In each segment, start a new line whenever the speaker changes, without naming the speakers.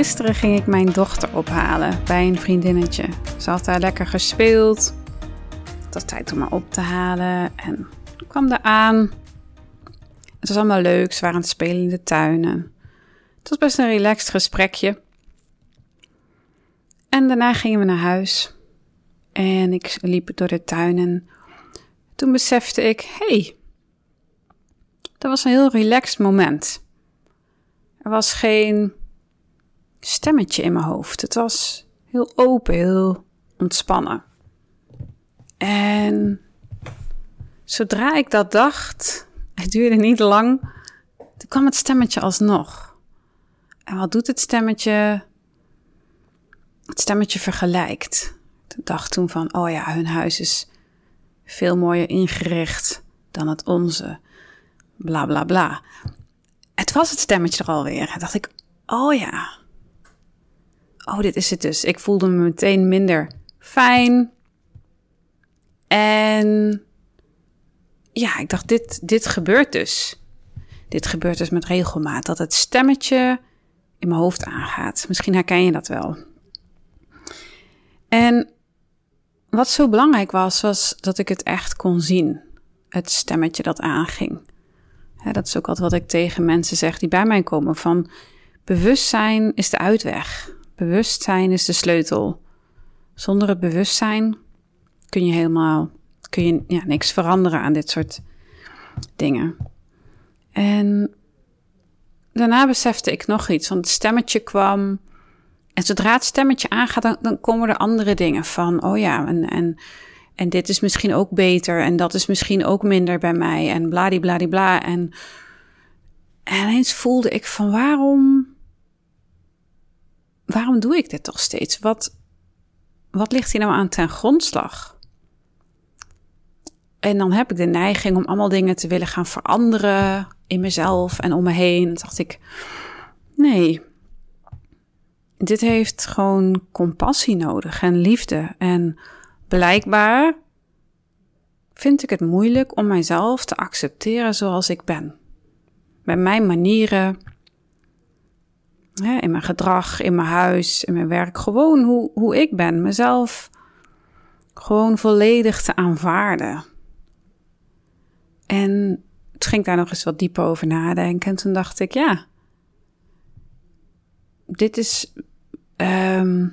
Gisteren ging ik mijn dochter ophalen bij een vriendinnetje. Ze had daar lekker gespeeld. Het was tijd om haar op te halen en kwam er aan. Het was allemaal leuk, ze waren aan het spelen in de tuinen. Het was best een relaxed gesprekje. En daarna gingen we naar huis. En ik liep door de tuinen. toen besefte ik, hey, dat was een heel relaxed moment. Er was geen stemmetje in mijn hoofd. Het was heel open, heel ontspannen. En zodra ik dat dacht, het duurde niet lang, toen kwam het stemmetje alsnog. En wat doet het stemmetje? Het stemmetje vergelijkt. Ik dacht toen van, oh ja, hun huis is veel mooier ingericht dan het onze. Bla bla bla. Het was het stemmetje er alweer. dacht ik, oh ja, oh, dit is het dus. Ik voelde me meteen minder fijn. En ja, ik dacht, dit, dit gebeurt dus. Dit gebeurt dus met regelmaat. Dat het stemmetje in mijn hoofd aangaat. Misschien herken je dat wel. En wat zo belangrijk was, was dat ik het echt kon zien. Het stemmetje dat aanging. dat is ook altijd wat ik tegen mensen zeg die bij mij komen: van bewustzijn is de uitweg. Bewustzijn is de sleutel. Zonder het bewustzijn kun je helemaal kun je, ja, niks veranderen aan dit soort dingen. En daarna besefte ik nog iets, want het stemmetje kwam. En zodra het stemmetje aangaat, dan, komen er andere dingen van. Oh ja, en, en, en dit is misschien ook beter. En dat is misschien ook minder bij mij. En bladibladibla. En, en ineens voelde ik van waarom waarom doe ik dit toch steeds? Wat, wat ligt hier nou aan ten grondslag? En dan heb ik de neiging om allemaal dingen te willen gaan veranderen in mezelf en om me heen. En dacht ik, nee, dit heeft gewoon compassie nodig en liefde. En blijkbaar vind ik het moeilijk om mijzelf te accepteren zoals ik ben. Met mijn manieren, in mijn gedrag, in mijn huis, in mijn werk. Gewoon hoe, hoe ik ben, mezelf gewoon volledig te aanvaarden. En toen ging ik daar nog eens wat dieper over nadenken. En toen dacht ik, ja, dit is. Ehm,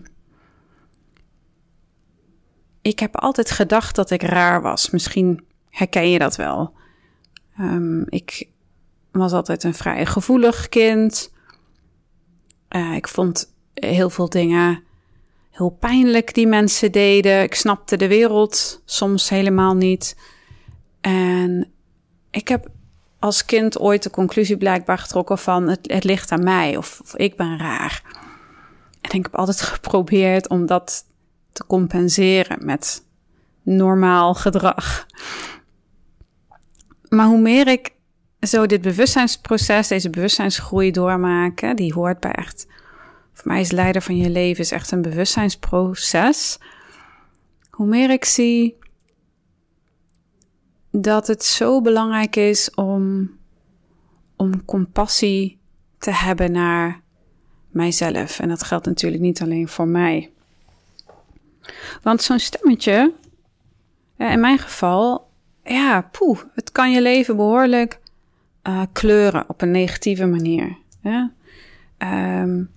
ik heb altijd gedacht dat ik raar was. Misschien herken je dat wel. Um, ik was altijd een vrij gevoelig kind. Uh, ik vond heel veel dingen heel pijnlijk die mensen deden. Ik snapte de wereld soms helemaal niet. En ik heb als kind ooit de conclusie blijkbaar getrokken van het, het ligt aan mij of, of, ik ben raar. En ik heb altijd geprobeerd om dat te compenseren met normaal gedrag. Maar hoe meer ik zo dit bewustzijnsproces, deze bewustzijnsgroei doormaken, die hoort bij echt. Voor mij is leider van je leven is echt een bewustzijnsproces. Hoe meer ik zie dat het zo belangrijk is om, om compassie te hebben naar mijzelf. En dat geldt natuurlijk niet alleen voor mij. Want zo'n stemmetje, in mijn geval, ja, poeh, het kan je leven behoorlijk uh, kleuren op een negatieve manier. Um,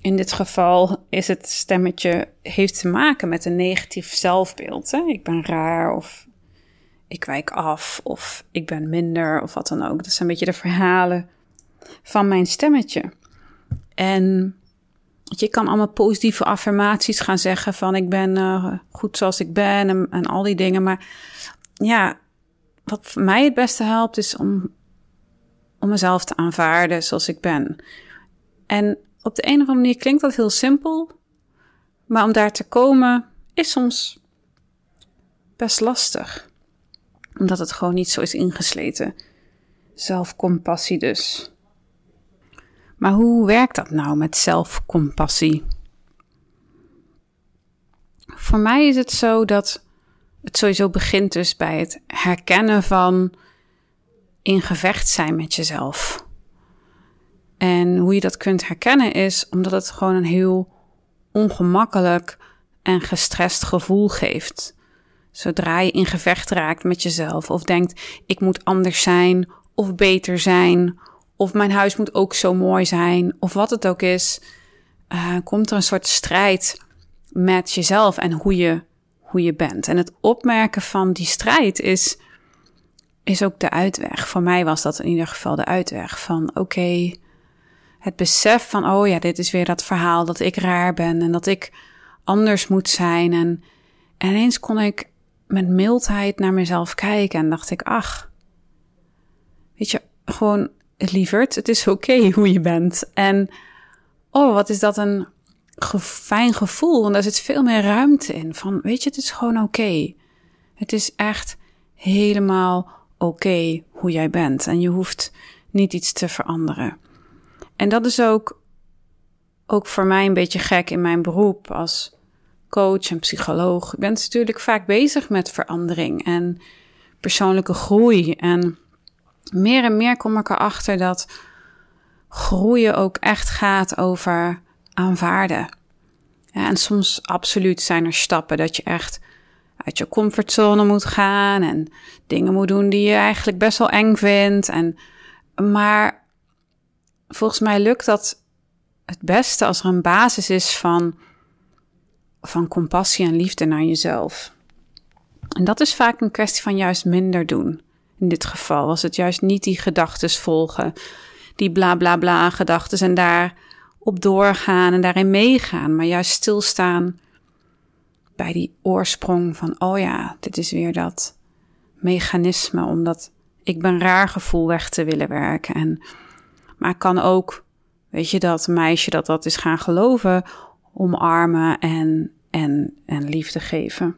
in dit geval is het stemmetje heeft te maken met een negatief zelfbeeld. Hè? Ik ben raar of ik wijk af of ik ben minder of wat dan ook. Dat zijn een beetje de verhalen van mijn stemmetje. En je kan allemaal positieve affirmaties gaan zeggen van ik ben uh, goed zoals ik ben en, en al die dingen. Maar ja, wat voor mij het beste helpt, is om, om mezelf te aanvaarden zoals ik ben. En op de een of andere manier klinkt dat heel simpel, Maar om daar te komen is soms best lastig. Omdat het gewoon niet zo is ingesleten. Zelfcompassie dus. Maar hoe werkt dat nou met zelfcompassie? Voor mij is het zo dat het sowieso begint dus bij het herkennen van in gevecht zijn met jezelf. En hoe je dat kunt herkennen is omdat het gewoon een heel ongemakkelijk en gestrest gevoel geeft. Zodra je in gevecht raakt met jezelf of denkt: ik moet anders zijn of beter zijn, of mijn huis moet ook zo mooi zijn, of wat het ook is, uh, komt er een soort strijd met jezelf en hoe je, hoe je bent. En het opmerken van die strijd is, is ook de uitweg. Voor mij was dat in ieder geval de uitweg van: oké, het besef van: oh ja, dit is weer dat verhaal dat ik raar ben en dat ik anders moet zijn. En, en ineens kon ik met mildheid naar mezelf kijken en dacht ik: ach, weet je, gewoon lieverd, het is oké hoe je bent. En oh, wat is dat een fijn gevoel, want daar zit veel meer ruimte in. Van, weet je, het is gewoon oké. Het is echt helemaal oké hoe jij bent. En je hoeft niet iets te veranderen. En dat is ook, ook voor mij een beetje gek in mijn beroep als coach en psycholoog. Je bent natuurlijk vaak bezig met verandering en persoonlijke groei. En meer en meer kom ik erachter dat groeien ook echt gaat over aanvaarden. Ja, en soms absoluut zijn er stappen dat je echt uit je comfortzone moet gaan en dingen moet doen die je eigenlijk best wel eng vindt. En, maar volgens mij lukt dat het beste als er een basis is van, van compassie en liefde naar jezelf. En dat is vaak een kwestie van juist minder doen. In dit geval was het juist niet die gedachten volgen, die bla bla bla gedachten en daar op doorgaan en daarin meegaan, maar juist stilstaan bij die oorsprong van, oh ja, dit is weer dat mechanisme om dat ik ben raar gevoel weg te willen werken. En, maar ik kan ook, weet je, dat meisje dat dat is gaan geloven, omarmen en, en, en liefde geven.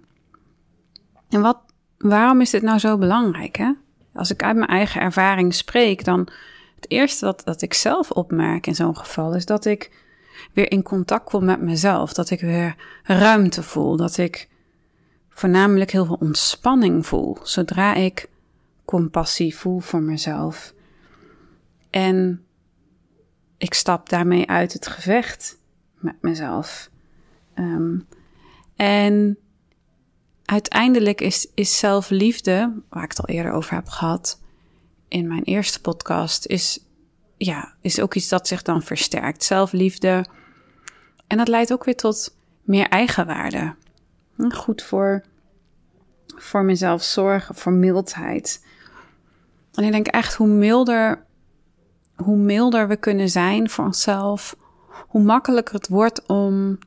En wat, waarom is dit nou zo belangrijk? Hè? Als ik uit mijn eigen ervaring spreek, dan het eerste wat dat ik zelf opmerk in zo'n geval is dat ik weer in contact kom met mezelf. Dat ik weer ruimte voel. Dat ik voornamelijk heel veel ontspanning voel. Zodra ik compassie voel voor mezelf. En ik stap daarmee uit het gevecht met mezelf. Ehm, en uiteindelijk is, is zelfliefde, waar ik het al eerder over heb gehad, in mijn eerste podcast, is, ja, is ook iets dat zich dan versterkt. Zelfliefde. En dat leidt ook weer tot meer eigenwaarde. Hm, goed voor, voor mezelf zorgen, voor mildheid. En ik denk echt hoe milder, hoe milder we kunnen zijn voor onszelf, hoe makkelijker het wordt om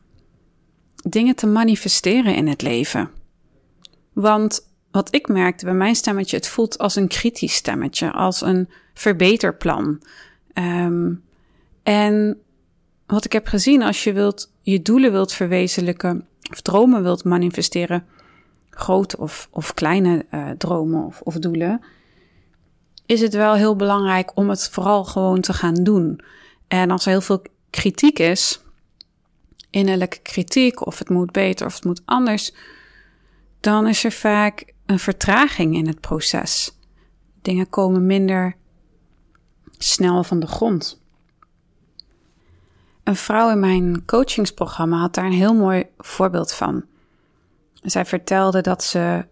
dingen te manifesteren in het leven. Want wat ik merkte bij mijn stemmetje, het voelt als een kritisch stemmetje, als een verbeterplan. Ehm, en wat ik heb gezien, als je wilt, je doelen wilt verwezenlijken, of dromen wilt manifesteren, grote of, of kleine uh, dromen of, of doelen, is het wel heel belangrijk om het vooral gewoon te gaan doen. En als er heel veel kritiek is, innerlijke kritiek, of het moet beter of het moet anders, dan is er vaak een vertraging in het proces. Dingen komen minder snel van de grond. Een vrouw in mijn coachingsprogramma had daar een heel mooi voorbeeld van. Zij vertelde dat ze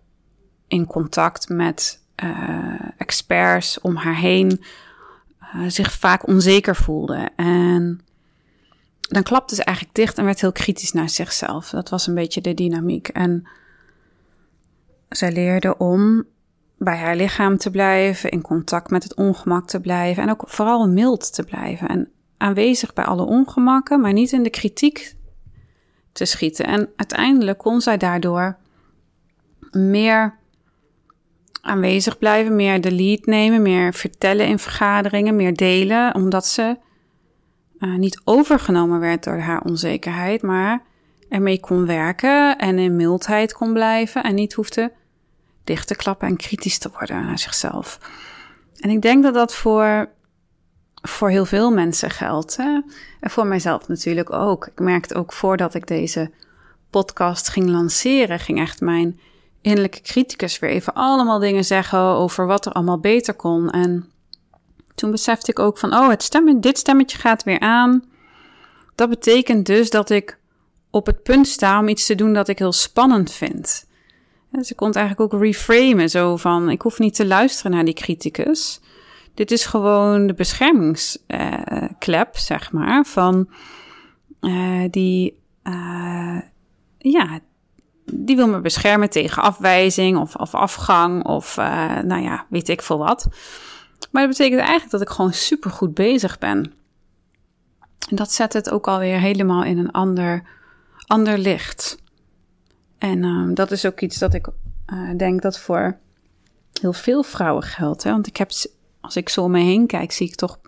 in contact met uh, experts om haar heen uh, zich vaak onzeker voelde. En dan klapte ze eigenlijk dicht en werd heel kritisch naar zichzelf. Dat was een beetje de dynamiek. En zij leerde om bij haar lichaam te blijven, in contact met het ongemak te blijven en ook vooral mild te blijven. En aanwezig bij alle ongemakken, maar niet in de kritiek te schieten. En uiteindelijk kon zij daardoor meer aanwezig blijven, meer de lead nemen, meer vertellen in vergaderingen, meer delen, omdat ze uh, niet overgenomen werd door haar onzekerheid, maar ermee kon werken en in mildheid kon blijven en niet hoefde dicht te klappen en kritisch te worden naar zichzelf. En ik denk dat dat voor, voor heel veel mensen geldt. Hè? En voor mijzelf natuurlijk ook. Ik merkte ook voordat ik deze podcast ging lanceren, ging echt mijn innerlijke criticus weer even allemaal dingen zeggen over wat er allemaal beter kon. En toen besefte ik ook van, oh, het stemmen, dit stemmetje gaat weer aan. Dat betekent dus dat ik op het punt sta om iets te doen dat ik heel spannend vind. Dus ik kon het eigenlijk ook reframen, zo van, ik hoef niet te luisteren naar die criticus. Dit is gewoon de beschermingsklep, uh, zeg maar, van uh, die, uh, ja, die wil me beschermen tegen afwijzing of, of afgang of, nou ja, weet ik veel wat. Maar dat betekent eigenlijk dat ik gewoon super goed bezig ben. En dat zet het ook alweer helemaal in een ander, ander licht. En uh, dat is ook iets dat ik uh, denk dat voor heel veel vrouwen geldt. Hè? Want ik heb, als ik zo om me heen kijk, zie ik toch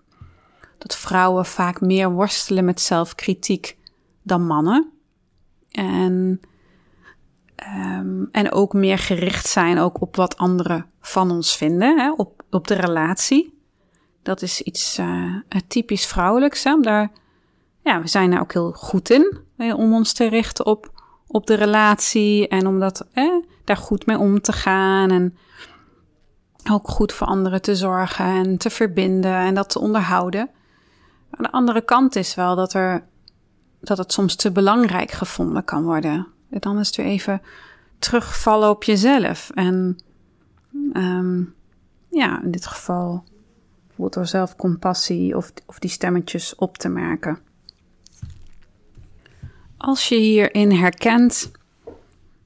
dat vrouwen vaak meer worstelen met zelfkritiek dan mannen. En, um, en ook meer gericht zijn ook op wat anderen van ons vinden, hè? Op, op de relatie. Dat is iets uh, typisch vrouwelijks. Hè? Daar, ja, we zijn daar ook heel goed in om ons te richten op op de relatie en om dat, daar goed mee om te gaan en ook goed voor anderen te zorgen en te verbinden en dat te onderhouden. Aan de andere kant is wel dat, er, dat het soms te belangrijk gevonden kan worden. En dan is het weer even terugvallen op jezelf. En um, ja, in dit geval bijvoorbeeld door zelfcompassie of, of die stemmetjes op te merken. Als je hierin herkent,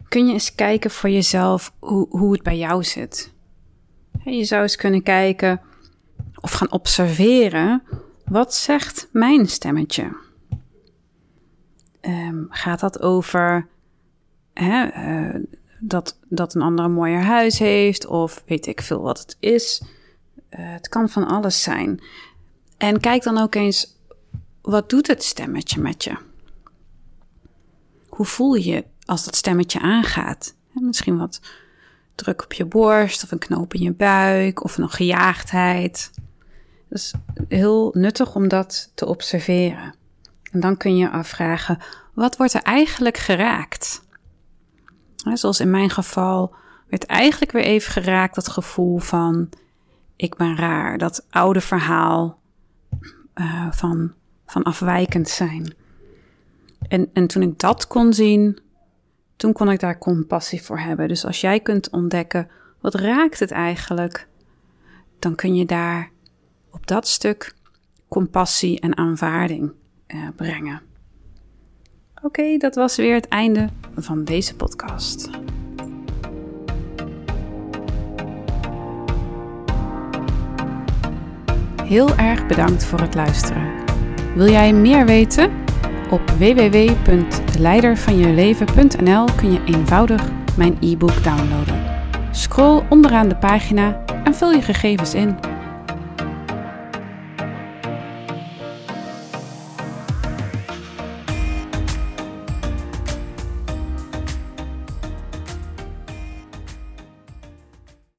kun je eens kijken voor jezelf hoe, hoe het bij jou zit. Je zou eens kunnen kijken of gaan observeren, wat zegt mijn stemmetje? Um, gaat dat over hè, uh, dat, dat een ander een mooier huis heeft, of weet ik veel wat het is? Uh, het kan van alles zijn. En kijk dan ook eens, wat doet het stemmetje met je? Hoe voel je als dat stemmetje aangaat? Misschien wat druk op je borst of een knoop in je buik of een gejaagdheid. Dat is heel nuttig om dat te observeren. En dan kun je afvragen, wat wordt er eigenlijk geraakt? Zoals in mijn geval werd eigenlijk weer even geraakt dat gevoel van ik ben raar. Dat oude verhaal uh, van, van afwijkend zijn. En, en toen ik dat kon zien, toen kon ik daar compassie voor hebben. Dus als jij kunt ontdekken, wat raakt het eigenlijk? Dan kun je daar op dat stuk compassie en aanvaarding eh, brengen. Oké, dat was weer het einde van deze podcast. Heel erg bedankt voor het luisteren. Wil jij meer weten? Op www.leidervanjeleven.nl kun je eenvoudig mijn e-book downloaden. Scroll onderaan de pagina en vul je gegevens in.